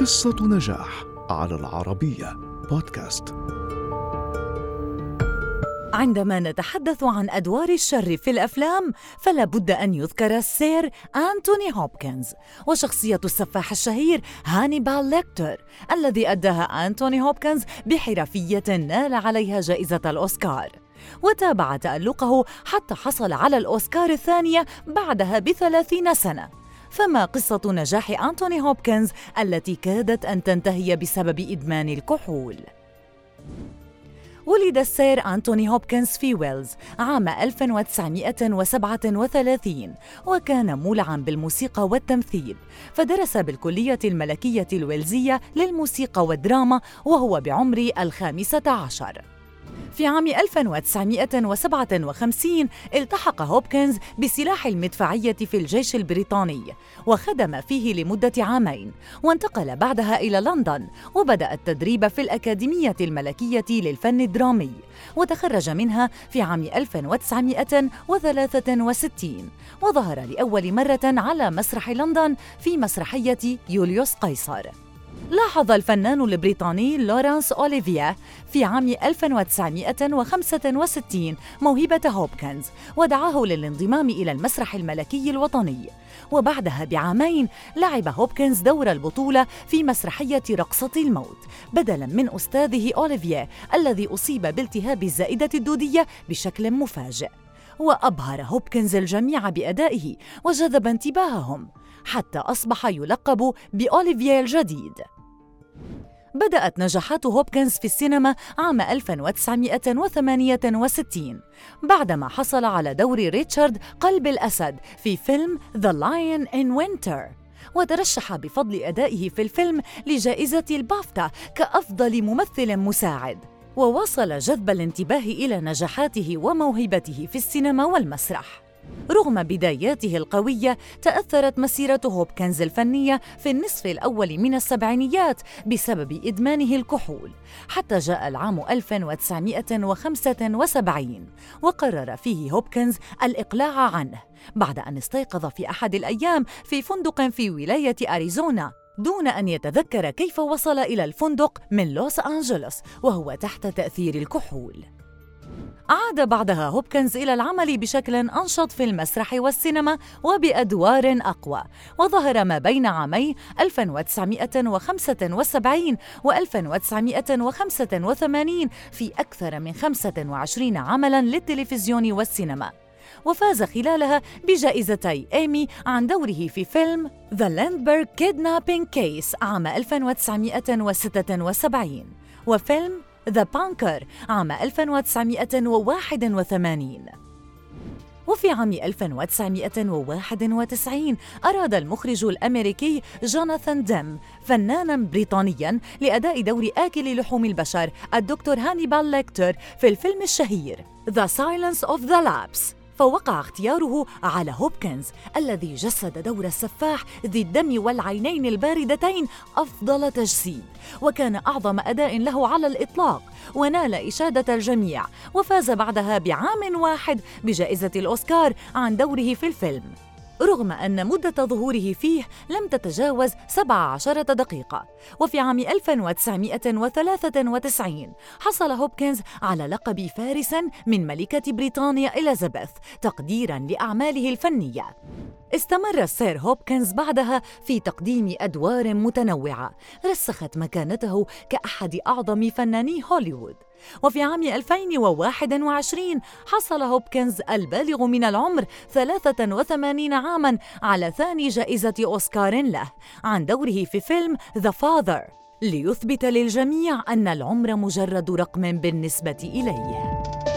قصة نجاح على العربية بودكاست. عندما نتحدث عن أدوار الشر في الأفلام فلا بد أن يذكر السير أنتوني هوبكنز وشخصية السفاح الشهير هانيبال ليكتر الذي أداها أنتوني هوبكنز بحرفية نال عليها جائزة الأوسكار وتابع تألقه حتى حصل على الأوسكار الثانية بعدها بثلاثين سنة فما قصة نجاح أنتوني هوبكنز التي كادت أن تنتهي بسبب إدمان الكحول؟ ولد السير أنتوني هوبكنز في ويلز عام 1937 وكان مولعا بالموسيقى والتمثيل فدرس بالكلية الملكية الويلزية للموسيقى والدراما وهو بعمر الخامسة عشر في عام 1957 التحق هوبكنز بسلاح المدفعية في الجيش البريطاني وخدم فيه لمدة عامين وانتقل بعدها إلى لندن وبدأ التدريب في الأكاديمية الملكية للفن الدرامي وتخرج منها في عام 1963 وظهر لأول مرة على مسرح لندن في مسرحية يوليوس قيصر. لاحظ الفنان البريطاني لورانس أوليفيا في عام 1965 موهبة هوبكنز ودعاه للانضمام إلى المسرح الملكي الوطني. وبعدها بعامين لعب هوبكنز دور البطولة في مسرحية رقصة الموت بدلا من أستاذه أوليفيا الذي أصيب بالتهاب الزائدة الدودية بشكل مفاجئ. وأبهر هوبكنز الجميع بأدائه وجذب انتباههم حتى أصبح يلقب بأوليفيا الجديد. بدأت نجاحات هوبكنز في السينما عام 1968 بعدما حصل على دور ريتشارد قلب الأسد في فيلم The Lion in Winter وترشح بفضل أدائه في الفيلم لجائزة البافتا كأفضل ممثل مساعد. ووصل جذب الانتباه إلى نجاحاته وموهبته في السينما والمسرح. رغم بداياته القوية تأثرت مسيرة هوبكنز الفنية في النصف الأول من السبعينيات بسبب إدمانه الكحول حتى جاء العام 1975 وقرر فيه هوبكنز الإقلاع عنه بعد أن استيقظ في أحد الأيام في فندق في ولاية أريزونا دون أن يتذكر كيف وصل إلى الفندق من لوس أنجلوس وهو تحت تأثير الكحول. عاد بعدها هوبكنز إلى العمل بشكل أنشط في المسرح والسينما وبأدوار أقوى. وظهر ما بين عامي 1975 و 1985 في أكثر من 25 عملاً للتلفزيون والسينما. وفاز خلالها بجائزتي إيمي عن دوره في فيلم The Lindbergh Kidnapping Case عام 1976 وفيلم ذا بانكر عام 1981 وفي عام 1991 أراد المخرج الأمريكي جوناثان ديم فناناً بريطانياً لأداء دور آكل لحوم البشر الدكتور هانيبال ليكتر في الفيلم الشهير The Silence of the Lambs. فوقع اختياره على هوبكنز الذي جسد دور السفاح ذي الدم والعينين الباردتين أفضل تجسيد وكان أعظم أداء له على الإطلاق ونال إشادة الجميع وفاز بعدها بعام واحد بجائزة الأوسكار عن دوره في الفيلم. رغم أن مدة ظهوره فيه لم تتجاوز 17 دقيقة وفي عام 1993 حصل هوبكنز على لقب فارس من ملكة بريطانيا إليزابيث تقديراً لأعماله الفنية. استمر السير هوبكنز بعدها في تقديم أدوار متنوعة. رسخت مكانته كأحد أعظم فناني هوليوود. وفي عام 2021 حصل هوبكنز البالغ من العمر 83 عاماً على ثاني جائزة أوسكار له عن دوره في فيلم ذا فاذر ليثبت للجميع أن العمر مجرد رقم بالنسبة إليه.